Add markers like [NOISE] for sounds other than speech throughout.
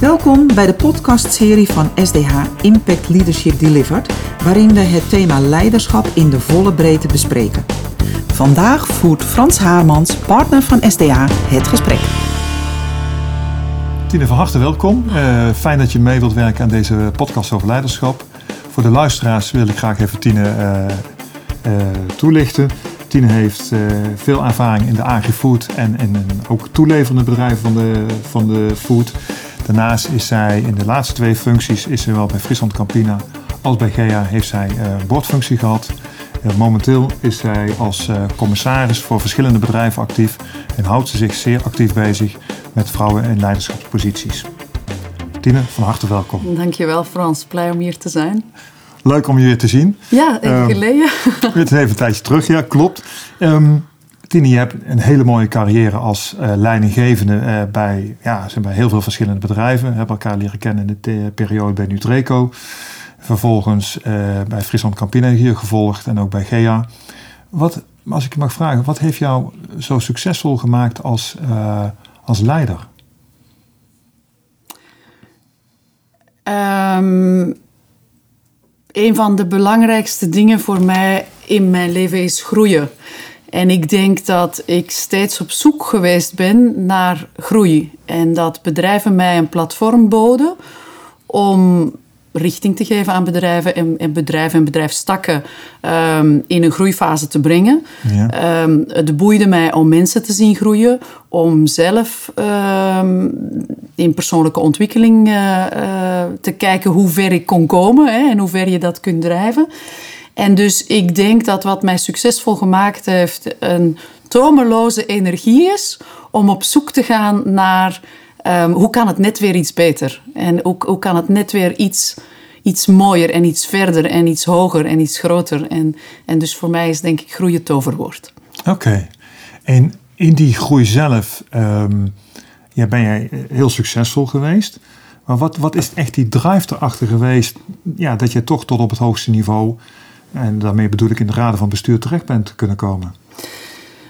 Welkom bij de podcastserie van SDH Impact Leadership Delivered, waarin we het thema leiderschap in de volle breedte bespreken. Vandaag voert Frans Haarmans, partner van SDH, het gesprek. Tine, van harte welkom. Uh, fijn dat je mee wilt werken aan deze podcast over leiderschap. Voor de luisteraars wil ik graag even Tine uh, uh, toelichten. Tine heeft veel ervaring in de agri-food en, en, ook toeleverende bedrijven van de, van de food. Daarnaast is zij in de laatste twee functies, is zowel bij Friesland Campina als bij GEA, heeft zij een bordfunctie gehad. momenteel is zij als commissaris voor verschillende bedrijven actief en houdt ze zich zeer actief bezig met vrouwen in leiderschapsposities. Tine, van harte welkom. Dankjewel Frans, blij om hier te zijn. Leuk om je weer te zien. Ja, even um, geleden. Het even een tijdje terug, ja, klopt. Um, Tine, je hebt een hele mooie carrière als uh, leidinggevende uh, bij, ja, heel veel verschillende bedrijven. We hebben elkaar leren kennen in de periode bij Nutreco. Vervolgens uh, bij Friesland Campina hier gevolgd en ook bij GEA. Wat, als ik mag vragen, wat heeft jou zo succesvol gemaakt als als leider? Um, een van de belangrijkste dingen voor mij in mijn leven is groeien. En ik denk dat ik steeds op zoek geweest ben naar groei. En dat bedrijven mij een platform boden om richting te geven aan bedrijven en, en bedrijven en bedrijfstakken um, in een groeifase te brengen. Ja. Um, het boeide mij om mensen te zien groeien, om zelf um, in persoonlijke ontwikkeling uh, uh, te kijken hoe ver ik kon komen hè, en hoe ver je dat kunt drijven. En dus ik denk dat wat mij succesvol gemaakt heeft een tomeloze energie is om op zoek te gaan naar Um, hoe kan het net weer iets beter? En hoe, hoe kan het net weer iets, iets mooier en iets verder en iets hoger en iets groter? En, en dus voor mij is denk ik groei het toverwoord. Oké. En in die groei zelf um, ja, ben jij heel succesvol geweest. Maar wat, wat is echt die drive erachter geweest ja, dat je toch tot op het hoogste niveau, en daarmee bedoel ik in de raden van bestuur, terecht bent kunnen komen?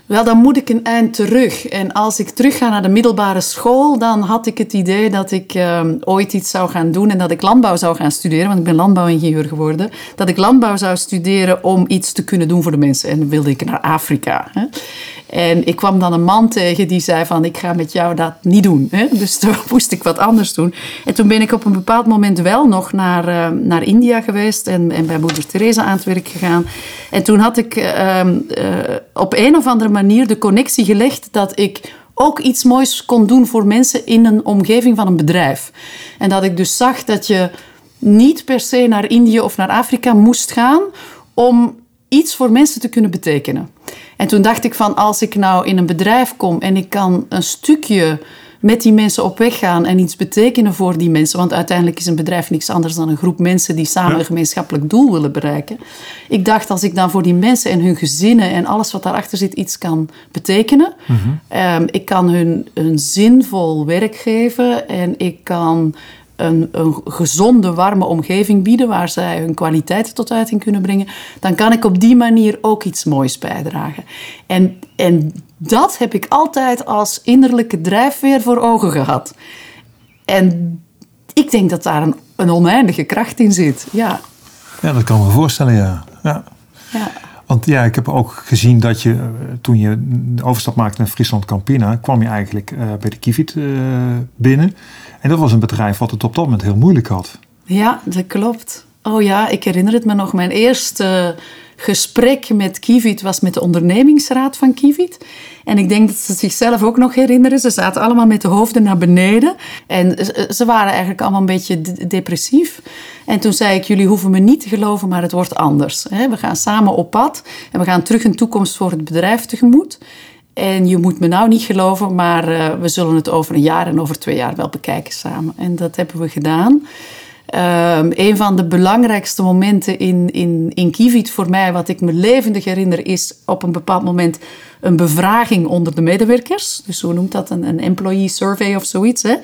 Wel, dan moet ik een eind terug. En als ik terug ga naar de middelbare school, dan had ik het idee dat ik uh, ooit iets zou gaan doen en dat ik landbouw zou gaan studeren, want ik ben landbouwingenieur geworden. Dat ik landbouw zou studeren om iets te kunnen doen voor de mensen. En dan wilde ik naar Afrika. Hè. En ik kwam dan een man tegen die zei van, ik ga met jou dat niet doen. Hè? Dus [LAUGHS] toen moest ik wat anders doen. En toen ben ik op een bepaald moment wel nog naar, uh, naar India geweest en, en bij moeder Teresa aan het werk gegaan. En toen had ik uh, uh, op een of andere manier de connectie gelegd dat ik ook iets moois kon doen voor mensen in een omgeving van een bedrijf. En dat ik dus zag dat je niet per se naar Indië of naar Afrika moest gaan om iets voor mensen te kunnen betekenen. En toen dacht ik van als ik nou in een bedrijf kom en ik kan een stukje met die mensen op weg gaan en iets betekenen voor die mensen. Want uiteindelijk is een bedrijf niks anders dan een groep mensen die samen een gemeenschappelijk doel willen bereiken. Ik dacht, als ik dan voor die mensen en hun gezinnen en alles wat daarachter zit iets kan betekenen. Mm ik kan hun een zinvol werk geven en ik kan een, een, gezonde, warme omgeving bieden waar zij hun kwaliteiten tot uiting kunnen brengen, dan kan ik op die manier ook iets moois bijdragen. En, en dat heb ik altijd als innerlijke drijfveer voor ogen gehad. En ik denk dat daar een, een oneindige kracht in zit. Ja. ja, dat kan me voorstellen, ja. ja. ja. Want ja, ik heb ook gezien dat je, eh, toen je de overstap maakte naar Friesland Campina, kwam je eigenlijk uh, bij de Kivit uh, binnen. En dat was een bedrijf wat het op dat moment heel moeilijk had. Ja, dat klopt. Oh ja, ik herinner het me nog. Mijn eerste gesprek met Kivit was met de ondernemingsraad van Kivit. En ik denk dat ze zichzelf ook nog herinneren. Ze zaten allemaal met de hoofden naar beneden. En ze waren eigenlijk allemaal een beetje depressief. En toen zei ik, jullie hoeven me niet te geloven, maar het wordt anders. We gaan samen op pad en we gaan terug een toekomst voor het bedrijf tegemoet. En je moet me nou niet geloven, maar uh, we zullen het over een jaar en over twee jaar wel bekijken samen. En dat hebben we gedaan. Um, een van de belangrijkste momenten in, in, in Kivit voor mij, wat ik me levendig herinner, is op een bepaald moment een bevraging onder de medewerkers. Dus hoe noemt dat? Een, een employee survey of zoiets. Hè?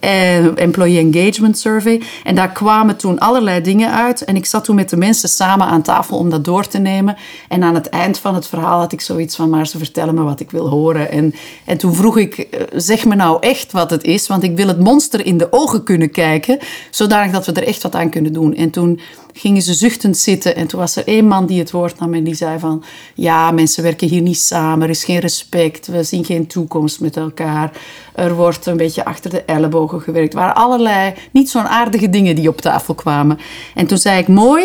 En Employee Engagement Survey. En daar kwamen toen allerlei dingen uit. En ik zat toen met de mensen samen aan tafel om dat door te nemen. En aan het eind van het verhaal had ik zoiets van, maar ze vertellen me wat ik wil horen. En, en toen vroeg ik, eh, zeg me nou echt wat het is, want ik wil het monster in de ogen kunnen kijken, zodanig dat we er echt wat aan kunnen doen. En toen gingen ze zuchtend zitten en toen was er één man die het woord nam en die zei van, ja, mensen werken hier niet samen, er is geen respect, we zien geen toekomst met elkaar, er wordt een beetje achter de ellebogen gewerkt. Er waren allerlei niet zo'n aardige dingen die op tafel kwamen. En toen zei ik, mooi,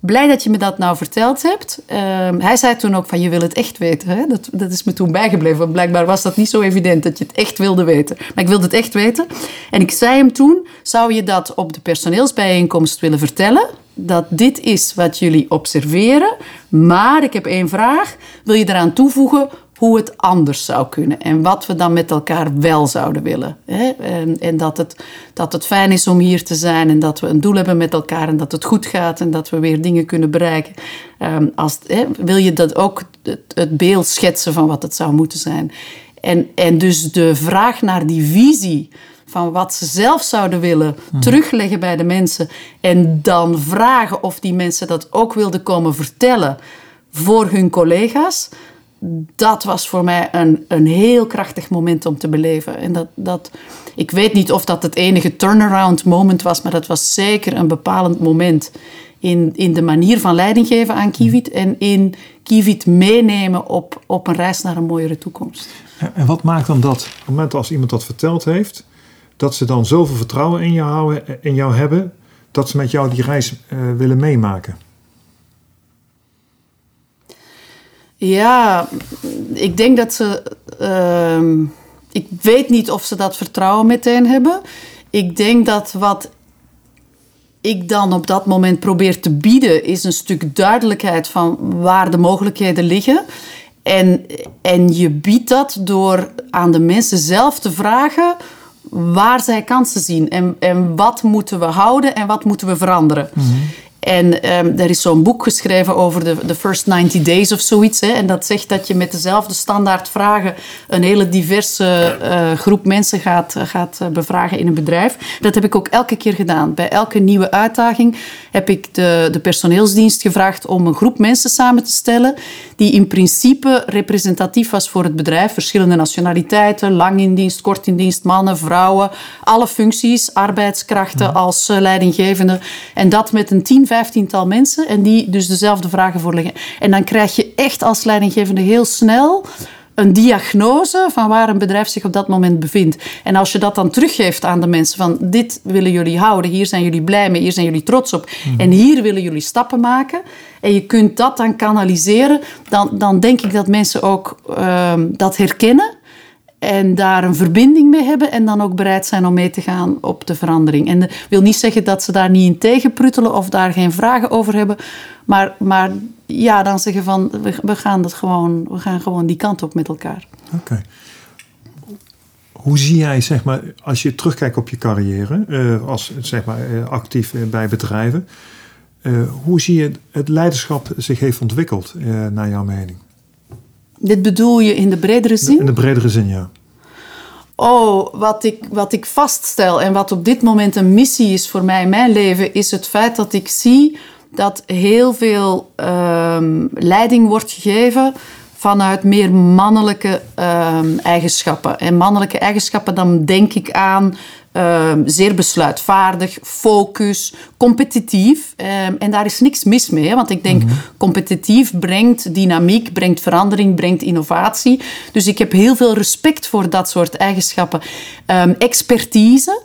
Blij dat je me dat nou verteld hebt. Ehm, hij zei toen ook van, je wil het echt weten. Hè? Dat, dat is me toen bijgebleven. Want blijkbaar was dat niet zo evident dat je het echt wilde weten. Maar ik wilde het echt weten. En ik zei hem toen, zou je dat op de personeelsbijeenkomst willen vertellen? Dat dit is wat jullie observeren. Maar ik heb één vraag. Wil je eraan toevoegen hoe het anders zou kunnen en wat we dan met elkaar wel zouden willen. En, dat, het, dat het fijn is om hier te zijn en dat we een doel hebben met elkaar en dat het goed gaat en dat we weer dingen kunnen bereiken. Ehm, als, wil je dat ook het, beeld schetsen van wat het zou moeten zijn? En, en dus de vraag naar die visie van wat ze zelf zouden willen mhm. terugleggen bij de mensen en dan vragen of die mensen dat ook wilden komen vertellen voor hun collega's dat was voor mij een, een heel krachtig moment om te beleven. En dat, dat, ik weet niet of dat het enige turnaround moment was, maar dat was zeker een bepalend moment in, in de manier van leiding geven aan Kivit en in Kivit meenemen op, op een reis naar een mooiere toekomst. En wat maakt dan dat, op het moment als iemand dat verteld heeft, dat ze dan zoveel vertrouwen in jou, houden, in jou hebben, dat ze met jou die reis uh, willen meemaken? Ja, ik denk dat ze. Uh, ik weet niet of ze dat vertrouwen meteen hebben. Ik denk dat wat ik dan op dat moment probeer te bieden, is een stuk duidelijkheid van waar de mogelijkheden liggen. En, en je biedt dat door aan de mensen zelf te vragen waar zij kansen zien en, en wat moeten we houden en wat moeten we veranderen. Mm en um, er is zo'n boek geschreven over de, de first 90 days of zoiets. Hè, en dat zegt dat je met dezelfde standaard vragen een hele diverse uh, groep mensen gaat, gaat uh, bevragen in een bedrijf. Dat heb ik ook elke keer gedaan. Bij elke nieuwe uitdaging heb ik de, de personeelsdienst gevraagd om een groep mensen samen te stellen die in principe representatief was voor het bedrijf. Verschillende nationaliteiten, lang in dienst, kort in dienst, mannen, vrouwen, alle functies, arbeidskrachten als uh, leidinggevende. En dat met een team vijftiental mensen en die dus dezelfde vragen voorleggen. En dan krijg je echt als leidinggevende heel snel een diagnose van waar een bedrijf zich op dat moment bevindt. En als je dat dan teruggeeft aan de mensen van dit willen jullie houden, hier zijn jullie blij mee, hier zijn jullie trots op mhm. en hier willen jullie stappen maken en je kunt dat dan kanaliseren, dan, dan denk ik dat mensen ook ehm, dat herkennen en daar een verbinding mee hebben en dan ook bereid zijn om mee te gaan op de verandering. En dat wil niet zeggen dat ze daar niet in tegenpruttelen of daar geen vragen over hebben, maar, maar ja, dan zeggen van we, gaan dat gewoon, we gaan gewoon die kant op met elkaar. Oké. Hoe zie jij, zeg maar, als je terugkijkt op je carrière, uh, als zeg maar, uh, actief bij bedrijven, hoe zie je het leiderschap zich heeft ontwikkeld, naar jouw mening? Dit bedoel je in de bredere zin? In de bredere zin, ja. Oh, wat ik, wat ik vaststel en wat op dit moment een missie is voor mij in mijn leven, is het feit dat ik zie dat heel veel um, leiding wordt gegeven vanuit meer mannelijke um, eigenschappen. En mannelijke eigenschappen, dan denk ik aan um, zeer besluitvaardig, focus, competitief. Um, en daar is niks mis mee, hè? want ik denk mm -hmm. competitief brengt dynamiek, brengt verandering, brengt innovatie. Dus ik heb heel veel respect voor dat soort eigenschappen. expertise.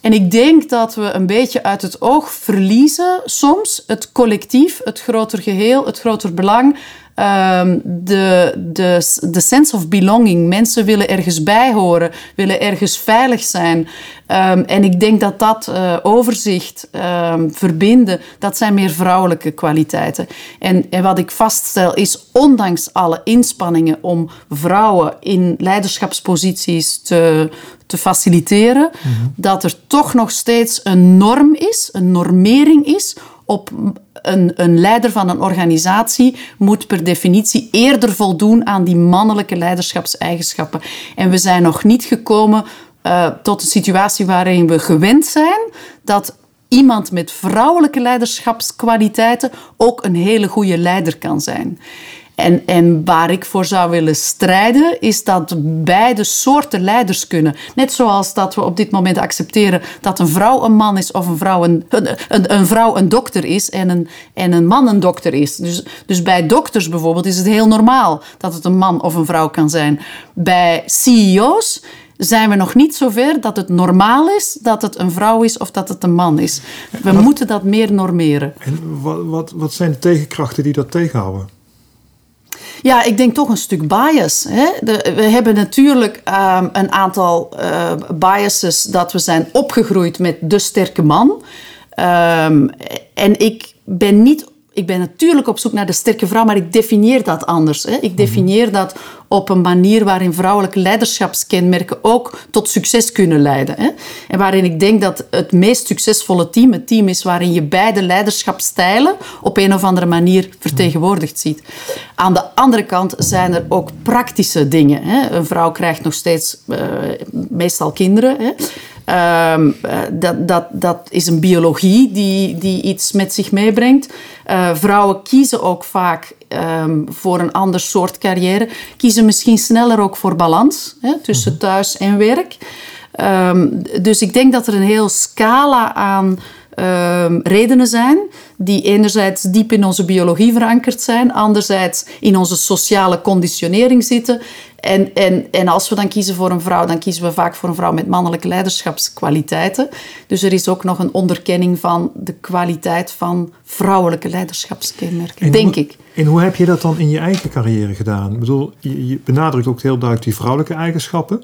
En ik denk dat we een beetje uit het oog verliezen soms het collectief, het groter geheel, het groter belang. Um, de, de, de sense of belonging. Mensen willen ergens bij horen, willen ergens veilig zijn. Um, en ik denk dat dat uh, overzicht, um, verbinden, dat zijn meer vrouwelijke kwaliteiten. En, en wat ik vaststel is, ondanks alle inspanningen om vrouwen in leiderschapsposities te, te faciliteren, mm -hmm. dat er toch nog steeds een norm is, een normering is op een, een, leider van een organisatie moet per definitie eerder voldoen aan die mannelijke leiderschapseigenschappen. En we zijn nog niet gekomen eh, tot een situatie waarin we gewend zijn dat iemand met vrouwelijke leiderschapskwaliteiten ook een hele goede leider kan zijn. En, en waar ik voor zou willen strijden, is dat beide soorten leiders kunnen. Net zoals dat we op dit moment accepteren dat een vrouw een man is of een vrouw een, een, een vrouw een dokter is en een, en een man een dokter is. Dus, dus bij dokters bijvoorbeeld is het heel normaal dat het een man of een vrouw kan zijn. Bij CEO's zijn we nog niet zover dat het normaal is dat het een vrouw is of dat het een man is. We moeten dat meer normeren. En wat, wat, wat zijn de tegenkrachten die dat tegenhouden? Ja, ik denk toch een stuk bias. Hè? We hebben natuurlijk um, een aantal uh, biases dat we zijn opgegroeid met de sterke man. Um, en ik ben niet ik ben natuurlijk op zoek naar de sterke vrouw, maar ik definieer dat anders. Hè. Ik definieer dat op een manier waarin vrouwelijke leiderschapskenmerken ook tot succes kunnen leiden. Hè. En waarin ik denk dat het meest succesvolle team het team is waarin je beide leiderschapstijlen op een of andere manier vertegenwoordigd ziet. Aan de andere kant zijn er ook praktische dingen. Hè. Een vrouw krijgt nog steeds uh, meestal kinderen. Hè. Um, dat, dat, dat is een biologie die, die iets met zich meebrengt. Uh, vrouwen kiezen ook vaak um, voor een ander soort carrière. Kiezen misschien sneller ook voor balans hè, tussen mhm. thuis en werk. Um, dus ik denk dat er een heel scala aan um, redenen zijn die enerzijds diep in onze biologie verankerd zijn, anderzijds in onze sociale conditionering zitten. En, en, en als we dan kiezen voor een vrouw, dan kiezen we vaak voor een vrouw met mannelijke leiderschapskwaliteiten. Dus er is ook nog een onderkenning van de kwaliteit van vrouwelijke leiderschapskenmerken, denk ik. En hoe heb je dat dan in je eigen carrière gedaan? Ik bedoel, je, je benadrukt ook heel duidelijk die vrouwelijke eigenschappen.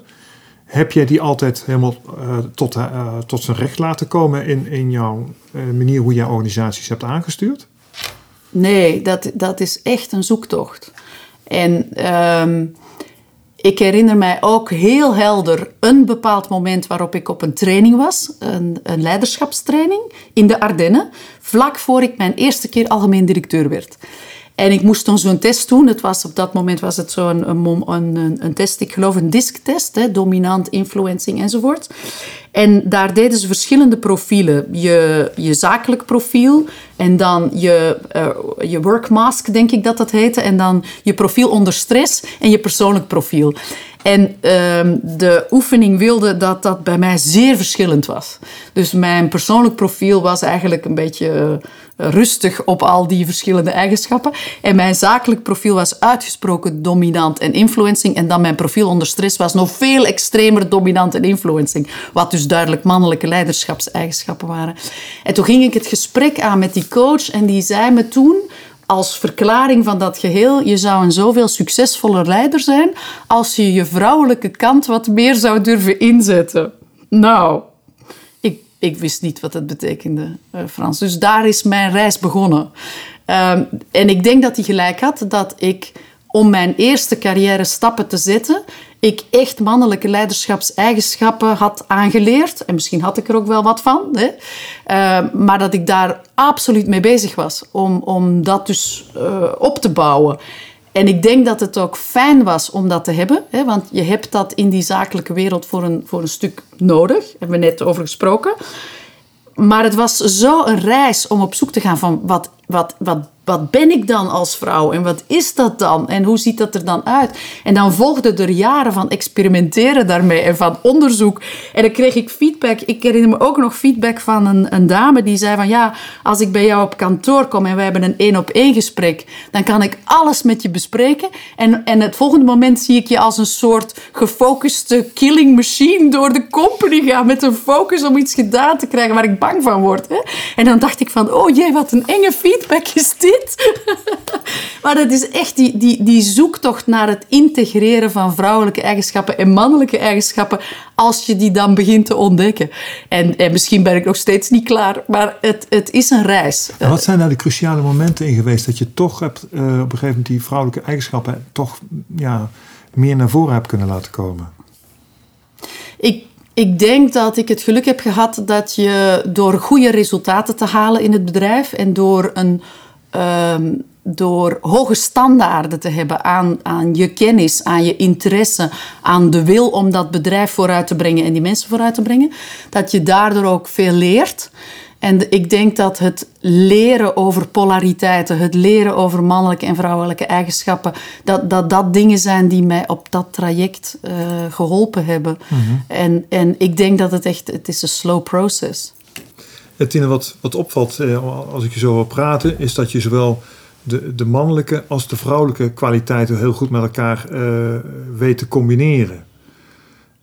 Heb jij die altijd helemaal uh, tot, uh, tot zijn recht laten komen in, in jouw uh, manier hoe jij organisaties hebt aangestuurd? Nee, dat, dat is echt een zoektocht. En um, ik herinner mij ook heel helder een bepaald moment waarop ik op een training was, een, een leiderschapstraining in de Ardennen, vlak voor ik mijn eerste keer algemeen directeur werd. En ik moest dan zo'n test doen. Het was, op dat moment was het zo'n een, een, test, ik geloof een disktest, hè, dominant, influencing enzovoort. En daar deden ze verschillende profielen. Je, je zakelijk profiel en dan je, uh, je work mask, denk ik dat dat heette. En dan je profiel onder stress en je persoonlijk profiel. En uh, de oefening wilde dat dat bij mij zeer verschillend was. Dus mijn persoonlijk profiel was eigenlijk een beetje rustig op al die verschillende eigenschappen. En mijn zakelijk profiel was uitgesproken dominant en influencing. En dan mijn profiel onder stress was nog veel extremer dominant en influencing. Wat dus duidelijk mannelijke leiderschapseigenschappen waren. En toen ging ik het gesprek aan met die coach en die zei me toen als verklaring van dat geheel, je zou een zoveel succesvoller leider zijn als je je vrouwelijke kant wat meer zou durven inzetten. Nou, ik wist niet wat het betekende, uh, Frans. Dus daar is mijn reis begonnen. Um, en ik denk dat hij gelijk had dat ik, om mijn eerste carrière stappen te zetten, ik echt mannelijke leiderschapseigenschappen had aangeleerd. En misschien had ik er ook wel wat van. Hè? Uh, maar dat ik daar absoluut mee bezig was om, om dat dus uh, op te bouwen. En ik denk dat het ook fijn was om dat te hebben, hè, want je hebt dat in die zakelijke wereld voor een, voor een stuk nodig. Daar hebben we net over gesproken. Maar het was zo een reis om op zoek te gaan van wat, wat, wat wat ben ik dan als vrouw en wat is dat dan en hoe ziet dat er dan uit? En dan volgden er jaren van experimenteren daarmee en van onderzoek. En dan kreeg ik feedback. Ik herinner me ook nog feedback van een, een dame die zei van ja, als ik bij jou op kantoor kom en we hebben een één op één gesprek, dan kan ik alles met je bespreken. En, en het volgende moment zie ik je als een soort gefocuste killing machine door de company gaan met een focus om iets gedaan te krijgen waar ik bang van word. Hè? En dan dacht ik van oh jee, wat een enge feedback is dit. [LAUGHS] maar het is echt die, die, die zoektocht naar het integreren van vrouwelijke eigenschappen en mannelijke eigenschappen, als je die dan begint te ontdekken. En, en misschien ben ik nog steeds niet klaar, maar het, het is een reis. En wat zijn daar de cruciale momenten in geweest dat je toch hebt, uh, op een gegeven moment die vrouwelijke eigenschappen toch ja, meer naar voren hebt kunnen laten komen? Ik ik denk dat ik het geluk heb gehad dat je door goede resultaten te halen in het bedrijf en door een um, door hoge standaarden te hebben aan, aan je kennis, aan je interesse, aan de wil om dat bedrijf vooruit te brengen en die mensen vooruit te brengen, dat je daardoor ook veel leert. En ik denk dat het leren over polariteiten, het leren over mannelijke en vrouwelijke eigenschappen, dat dat, dat dingen zijn die mij op dat traject uh, geholpen hebben. en, en ik denk dat het echt, het is een slow process. Het Tine, wat, wat opvalt eh, als ik je zo hoor praten, is dat je zowel de, de mannelijke als de vrouwelijke kwaliteiten heel goed met elkaar uh, weet te combineren.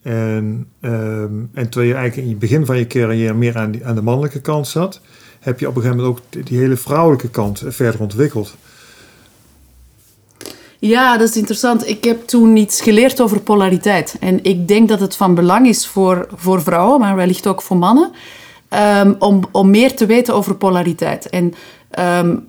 En, um, en terwijl je eigenlijk in het begin van je carrière meer aan, die, aan de mannelijke kant zat, heb je op een gegeven moment ook die hele vrouwelijke kant verder ontwikkeld. Ja, dat is interessant. Ik heb toen iets geleerd over polariteit. En ik denk dat het van belang is voor, voor vrouwen, maar wellicht ook voor mannen, um, om, om meer te weten over polariteit. En um,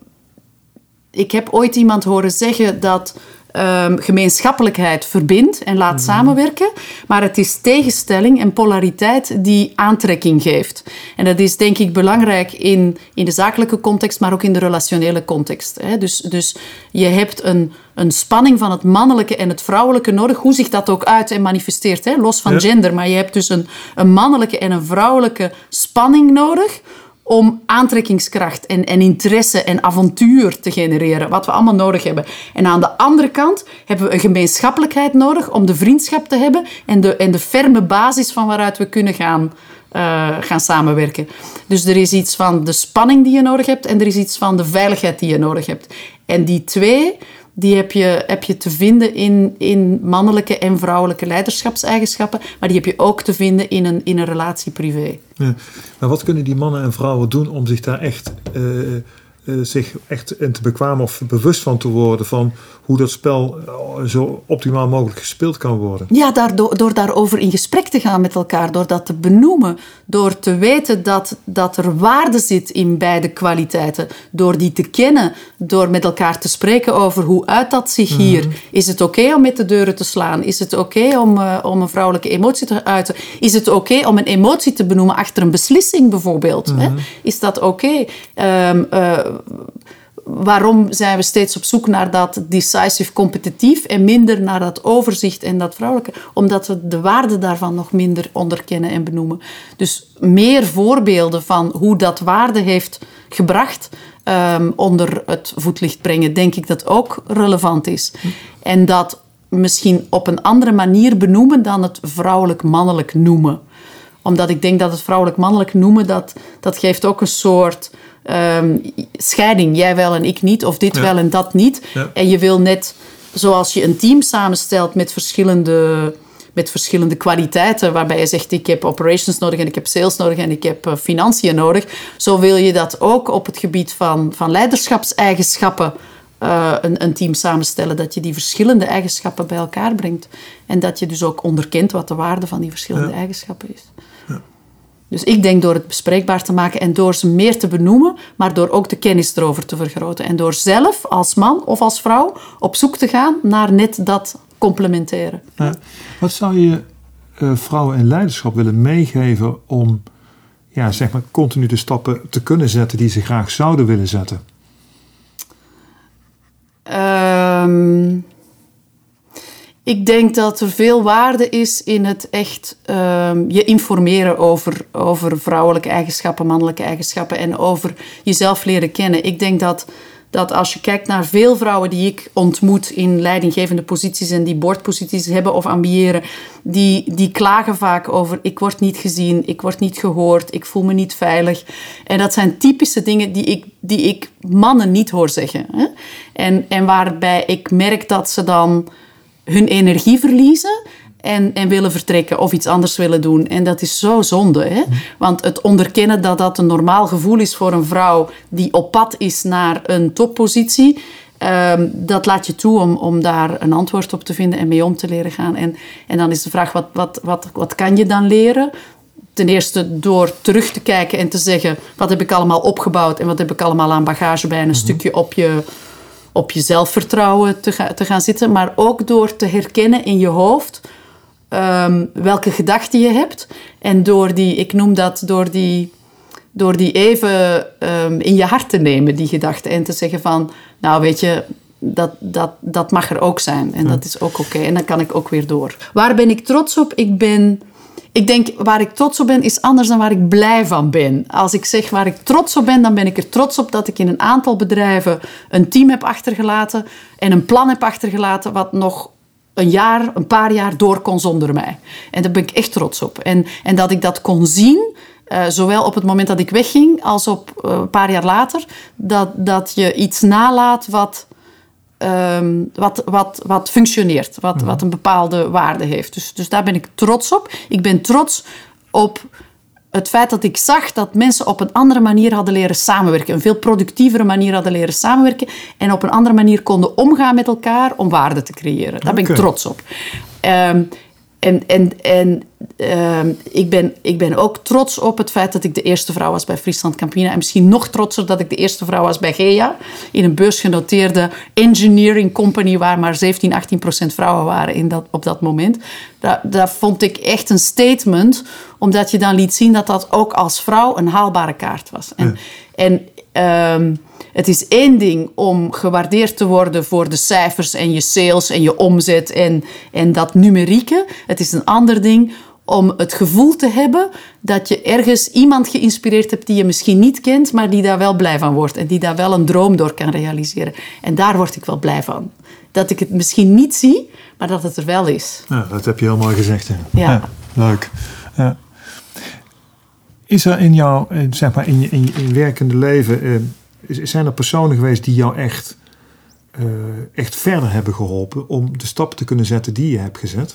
ik heb ooit iemand horen zeggen dat um, gemeenschappelijkheid verbindt en laat mhm. samenwerken. Maar het is tegenstelling en polariteit die aantrekking geeft. En dat is denk ik belangrijk in, in de zakelijke context, maar ook in de relationele context. Hè. Dus, dus je hebt een, een spanning van het mannelijke en het vrouwelijke nodig, hoe zich dat ook uit en manifesteert, hè, los van gender. Maar je hebt dus een, een mannelijke en een vrouwelijke spanning nodig om aantrekkingskracht en, en interesse en avontuur te genereren, wat we allemaal nodig hebben. En aan de andere kant hebben we een gemeenschappelijkheid nodig om de vriendschap te hebben en de, en de ferme basis van waaruit we kunnen gaan, uh, gaan samenwerken. Dus er is iets van de spanning die je nodig hebt en er is iets van de veiligheid die je nodig hebt. En die twee die heb je, heb je te vinden in, in mannelijke en vrouwelijke leiderschapseigenschappen, maar die heb je ook te vinden in een, in een relatie privé. Ja, maar wat kunnen die mannen en vrouwen doen om zich daar echt uh, zich echt in te bekwamen of bewust van te worden van hoe dat spel eh, zo optimaal mogelijk gespeeld kan worden. Ja, daardoor, door daarover in gesprek te gaan met elkaar, door dat te benoemen, door te weten dat, dat er waarde zit in beide kwaliteiten, door die te kennen, door met elkaar te spreken over hoe uit dat zich mhm. hier. Is het oké om met de deuren te slaan? Is het oké om, uh, om een vrouwelijke emotie te uiten? Is het oké om een emotie te benoemen achter een beslissing bijvoorbeeld? hè? Mhm. Is dat oké? Um, uh, waarom zijn we steeds op zoek naar dat decisive competitief en minder naar dat overzicht en dat vrouwelijke? Omdat we de waarde daarvan nog minder onderkennen en benoemen. Dus meer voorbeelden van hoe dat waarde heeft gebracht um, onder het voetlicht brengen, denk ik dat ook relevant is. En dat misschien op een andere manier benoemen dan het vrouwelijk-mannelijk noemen omdat ik denk dat het vrouwelijk-mannelijk noemen, dat, dat geeft ook een soort um, scheiding. Jij wel en ik niet, of dit wel en dat niet. En je wil net, zoals je een team samenstelt met verschillende, met verschillende kwaliteiten, waarbij je zegt: ik heb operations nodig en ik heb sales nodig en ik heb uh, financiën nodig. Zo wil je dat ook op het gebied van, van leiderschapseigenschappen. Uh, een, een, team samenstellen, dat je die verschillende eigenschappen bij elkaar brengt. En dat je dus ook onderkent wat de waarde van die verschillende eigenschappen is. Dus ik denk door het bespreekbaar te maken en door ze meer te benoemen, maar door ook de kennis erover te vergroten. En door zelf als man of als vrouw op zoek te gaan naar net dat complementeren. wat zou je uh, vrouwen in leiderschap willen meegeven om ja, zeg maar, continu de stappen te kunnen zetten die ze graag zouden willen zetten? Um, ik denk dat er veel waarde is in het echt um, je informeren over, over vrouwelijke eigenschappen, mannelijke eigenschappen en over jezelf leren kennen. Ik denk dat, dat als je kijkt naar veel vrouwen die ik ontmoet in leidinggevende posities en die boordposities hebben of ambiëren, die, die klagen vaak over ik word niet gezien, ik word niet gehoord, ik voel me niet veilig. En dat zijn typische dingen die ik, die ik mannen niet hoor zeggen. Hè? En, en waarbij ik merk dat ze dan hun energie verliezen en, en willen vertrekken of iets anders willen doen. En dat is zo zonde. Hè? Want het onderkennen dat dat een normaal gevoel is voor een vrouw die op pad is naar een toppositie. Um, dat laat je toe om, om daar een antwoord op te vinden en mee om te leren gaan. En, en dan is de vraag, wat, wat, wat, wat kan je dan leren? Ten eerste door terug te kijken en te zeggen... wat heb ik allemaal opgebouwd en wat heb ik allemaal aan bagage bij... een mhm. stukje op je, op je zelfvertrouwen te, te gaan zitten, maar ook door te herkennen in je hoofd um, welke gedachten je hebt. En door die, ik noem dat door die, door die even um, in je hart te nemen, die gedachten. En te zeggen van, nou weet je, dat, dat, dat mag er ook zijn. En dat is ook oké. En dan kan ik ook weer door. Waar ben ik trots op? Ik ben... Ik denk, waar ik trots op ben, is anders dan waar ik blij van ben. Als ik zeg waar ik trots op ben, dan ben ik er trots op dat ik in een aantal bedrijven een team heb achtergelaten en een plan heb achtergelaten wat nog een jaar, een paar jaar door kon zonder mij. En daar ben ik echt trots op. En, en dat ik dat kon zien, uh, zowel op het moment dat ik wegging als op uh, een paar jaar later, dat, dat je iets nalaat wat um, wat, wat, wat functioneert, wat, wat een bepaalde waarde heeft. Dus, dus daar ben ik trots op. Ik ben trots op het feit dat ik zag dat mensen op een andere manier hadden leren samenwerken. Een veel productievere manier hadden leren samenwerken. En op een andere manier konden omgaan met elkaar om waarde te creëren. Daar ben ik trots op. Um, en, en, en uh, ik, ben, ik ben ook trots op het feit dat ik de eerste vrouw was bij Friesland Campina. En misschien nog trotser dat ik de eerste vrouw was bij GEA. In een beursgenoteerde engineering company waar maar 17, 18 procent vrouwen waren in dat, op dat moment. Dat, dat vond ik echt een statement. Omdat je dan liet zien dat dat ook als vrouw een haalbare kaart was. En, en um, het is één ding om gewaardeerd te worden voor de cijfers en je sales en je omzet en, en dat numerieke. Het is een ander ding om het gevoel te hebben dat je ergens iemand geïnspireerd hebt die je misschien niet kent, maar die daar wel blij van wordt en die daar wel een droom door kan realiseren. En daar word ik wel blij van. Dat ik het misschien niet zie, maar dat het er wel is. Ja, dat heb je heel mooi gezegd. Ja. ja leuk. Ja. Is er in jouw, eh, zeg maar, in je, in je werkende leven eh, zijn er personen geweest die jou echt, uh, echt verder hebben geholpen om de stappen te kunnen zetten die je hebt gezet?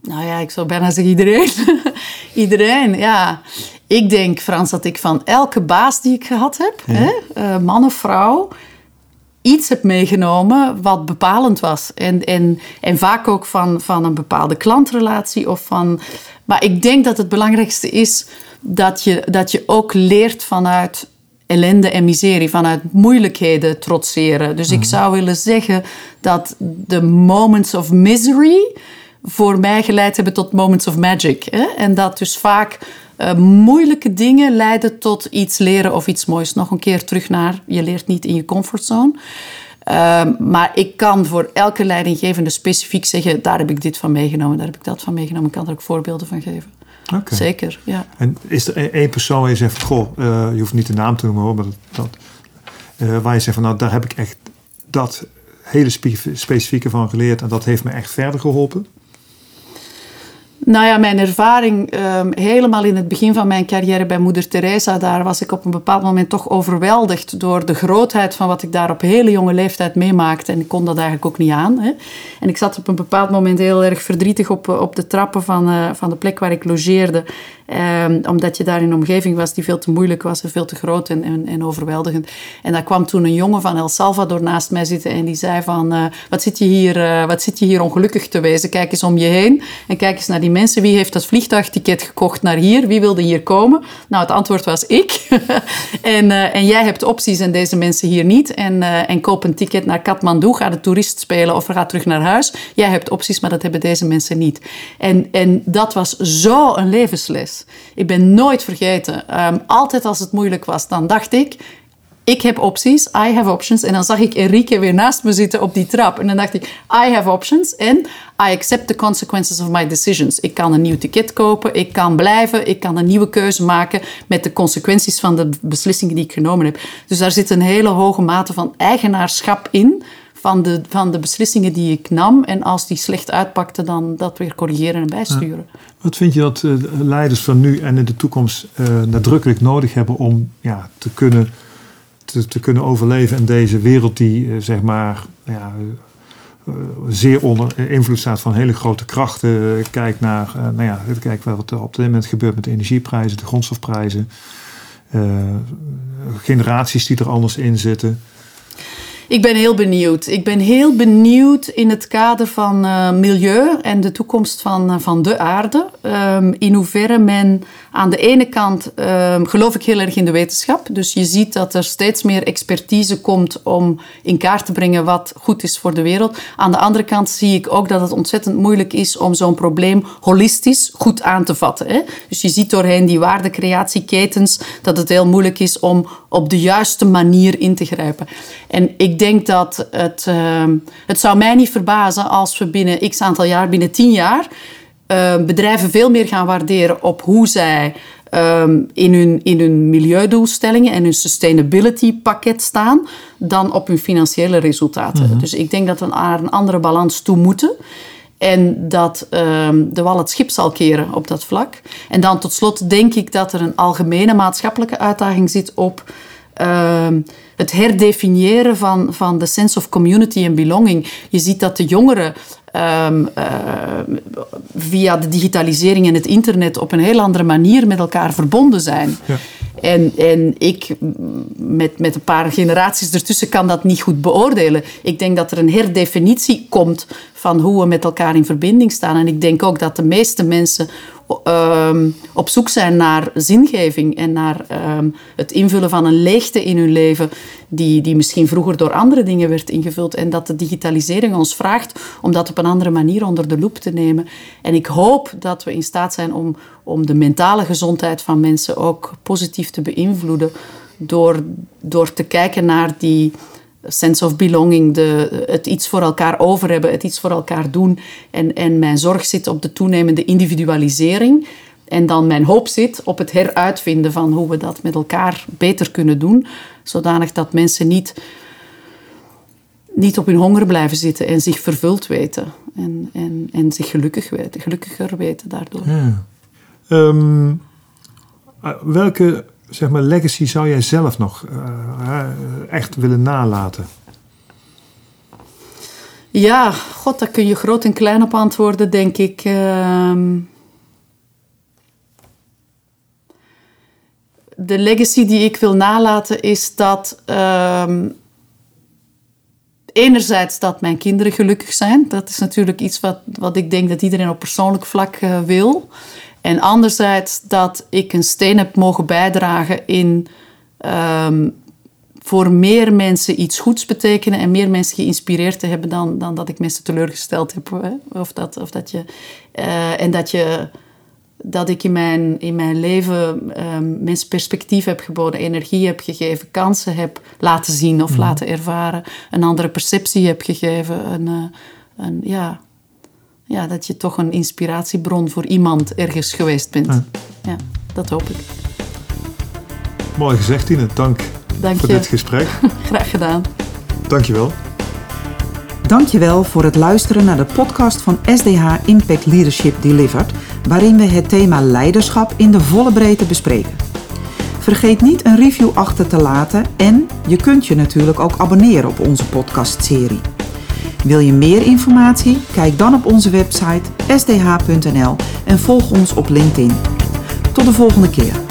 Nou ja, ik zou bijna zeggen iedereen. [LAUGHS] iedereen, ja. Ik denk, Frans, dat ik van elke baas die ik gehad heb, hè, man of vrouw, iets heb meegenomen wat bepalend was. En, en, en vaak ook van, van een bepaalde klantrelatie of van. Maar ik denk dat het belangrijkste is dat je, dat je ook leert vanuit ellende en miserie, vanuit moeilijkheden trotseren. Dus ik mhm. zou willen zeggen dat de moments of misery voor mij geleid hebben tot moments of magic. Hè? En dat dus vaak uh, moeilijke dingen leiden tot iets leren of iets moois. Nog een keer terug naar, je leert niet in je comfortzone. Uh, maar ik kan voor elke leidinggevende specifiek zeggen, daar heb ik dit van meegenomen, daar heb ik dat van meegenomen. Ik kan er ook voorbeelden van geven. Zeker, ja. En is er één persoon waar je zegt, goh, uh, je hoeft niet de naam te noemen hoor, maar dat, dat waar je zegt van, nou, daar heb ik echt dat hele specifieke van geleerd en dat heeft me echt verder geholpen? Nou ja, mijn ervaring um, helemaal in het begin van mijn carrière bij Moeder Teresa, daar was ik op een bepaald moment toch overweldigd door de grootheid van wat ik daar op hele jonge leeftijd meemaakte. En ik kon dat eigenlijk ook niet aan. Hè. En ik zat op een bepaald moment heel erg verdrietig op, op de trappen van, uh, van de plek waar ik logeerde. Um, omdat je daar in een omgeving was die veel te moeilijk was en veel te groot en, en, en, overweldigend. En daar kwam toen een jongen van El Salvador naast mij zitten en die zei van... Uh, wat, zit je hier, wat zit je hier ongelukkig te wezen? Kijk eens om je heen en kijk eens naar die mensen. Wie heeft dat vliegtuigticket gekocht naar hier? Wie wilde hier komen? Nou, het antwoord was ik. [LAUGHS] en, uh, en jij hebt opties en deze mensen hier niet. En, en koop een ticket naar Kathmandu, ga de toerist spelen of ga terug naar huis. Jij hebt opties, maar dat hebben deze mensen niet. En, en dat was zo een levensles. Ik ben nooit vergeten. Um, altijd als het moeilijk was, dan dacht ik... Ik heb opties, I have options. En dan zag ik Enrique weer naast me zitten op die trap. En dan dacht ik, I have options and I accept the consequences of my decisions. Ik kan een nieuw ticket kopen, ik kan blijven, ik kan een nieuwe keuze maken met de consequenties van de beslissingen die ik genomen heb. Dus daar zit een hele hoge mate van eigenaarschap in van de, van de beslissingen die ik nam. En als die slecht uitpakten, dan dat weer corrigeren en bijsturen. Wat vind je dat uh, leiders van nu en in de toekomst uh, nadrukkelijk nodig hebben om ja, te, kunnen, te, te kunnen overleven in deze wereld die uh, zeg maar ja, zeer onder invloed staat van hele grote krachten? Kijk naar, nou ja, kijk wat er op dit moment gebeurt met de energieprijzen, de grondstofprijzen, generaties die er anders in zitten. Ik ben heel benieuwd. Ik ben heel benieuwd in het kader van milieu en de toekomst van, van de aarde. Um, in hoeverre men aan de ene kant um, geloof ik heel erg in de wetenschap. Dus je ziet dat er steeds meer expertise komt om in kaart te brengen wat goed is voor de wereld. Aan de andere kant zie ik ook dat het ontzettend moeilijk is om zo'n probleem holistisch goed aan te vatten. Hè? Dus je ziet doorheen die waardecreatieketens dat het heel moeilijk is om op de juiste manier in te grijpen. En ik denk dat het, uh, het zou mij niet verbazen als we binnen x aantal jaar, binnen tien jaar, uh, bedrijven veel meer gaan waarderen op hoe zij um, in, hun, in hun milieudoelstellingen en hun sustainability pakket staan, dan op hun financiële resultaten. Mm -hmm. Dus ik denk dat we naar een andere balans toe moeten. En dat um, de wal het schip zal keren op dat vlak. En dan tot slot denk ik dat er een algemene maatschappelijke uitdaging zit op uh, het herdefiniëren van, van de sense of community en belonging. Je ziet dat de jongeren um, uh, via de digitalisering en het internet op een heel andere manier met elkaar verbonden zijn. En, en ik, met, met een paar generaties ertussen, kan dat niet goed beoordelen. Ik denk dat er een herdefinitie komt van hoe we met elkaar in verbinding staan. En ik denk ook dat de meeste mensen um, op zoek zijn naar zingeving en naar um, het invullen van een leegte in hun leven, die, die misschien vroeger door andere dingen werd ingevuld. En dat de digitalisering ons vraagt om dat op een andere manier onder de loep te nemen. En ik hoop dat we in staat zijn om, om de mentale gezondheid van mensen ook positief te beïnvloeden door, door te kijken naar die sense of belonging, de, het iets voor elkaar over hebben, het iets voor elkaar doen. En, en mijn zorg zit op de toenemende individualisering. En dan mijn hoop zit op het heruitvinden van hoe we dat met elkaar beter kunnen doen. Zodanig dat mensen niet, niet op hun honger blijven zitten en zich vervuld weten. En, en, en zich gelukkig weten, gelukkiger weten daardoor. Ja. Um, welke zeg maar, legacy zou jij zelf nog uh, echt willen nalaten? Ja, god, daar kun je groot en klein op antwoorden, denk ik. Uh, de legacy die ik wil nalaten is dat. Uh, enerzijds dat mijn kinderen gelukkig zijn. Dat is natuurlijk iets wat, wat ik denk dat iedereen op persoonlijk vlak wil. En anderzijds dat ik een steen heb mogen bijdragen in um, voor meer mensen iets goeds betekenen en meer mensen geïnspireerd te hebben dan, dan dat ik mensen teleurgesteld heb. Hè? Of dat, of dat je, uh, en dat, je, dat ik in mijn, in mijn leven um, mensen perspectief heb geboden, energie heb gegeven, kansen heb laten zien of mm. laten ervaren, een andere perceptie heb gegeven. Een, uh, een, ja, ja, dat je toch een inspiratiebron voor iemand ergens geweest bent. Ja, ja dat hoop ik. Mooi gezegd, Tine. Dank, Dank voor dit gesprek. [LAUGHS] Graag gedaan. Dankjewel. Dankjewel voor het luisteren naar de podcast van SDH Impact Leadership Delivered, waarin we het thema leiderschap in de volle breedte bespreken. Vergeet niet een review achter te laten en je kunt je natuurlijk ook abonneren op onze podcastserie. Wil je meer informatie? Kijk dan op onze website sdh.nl en volg ons op LinkedIn. Tot de volgende keer.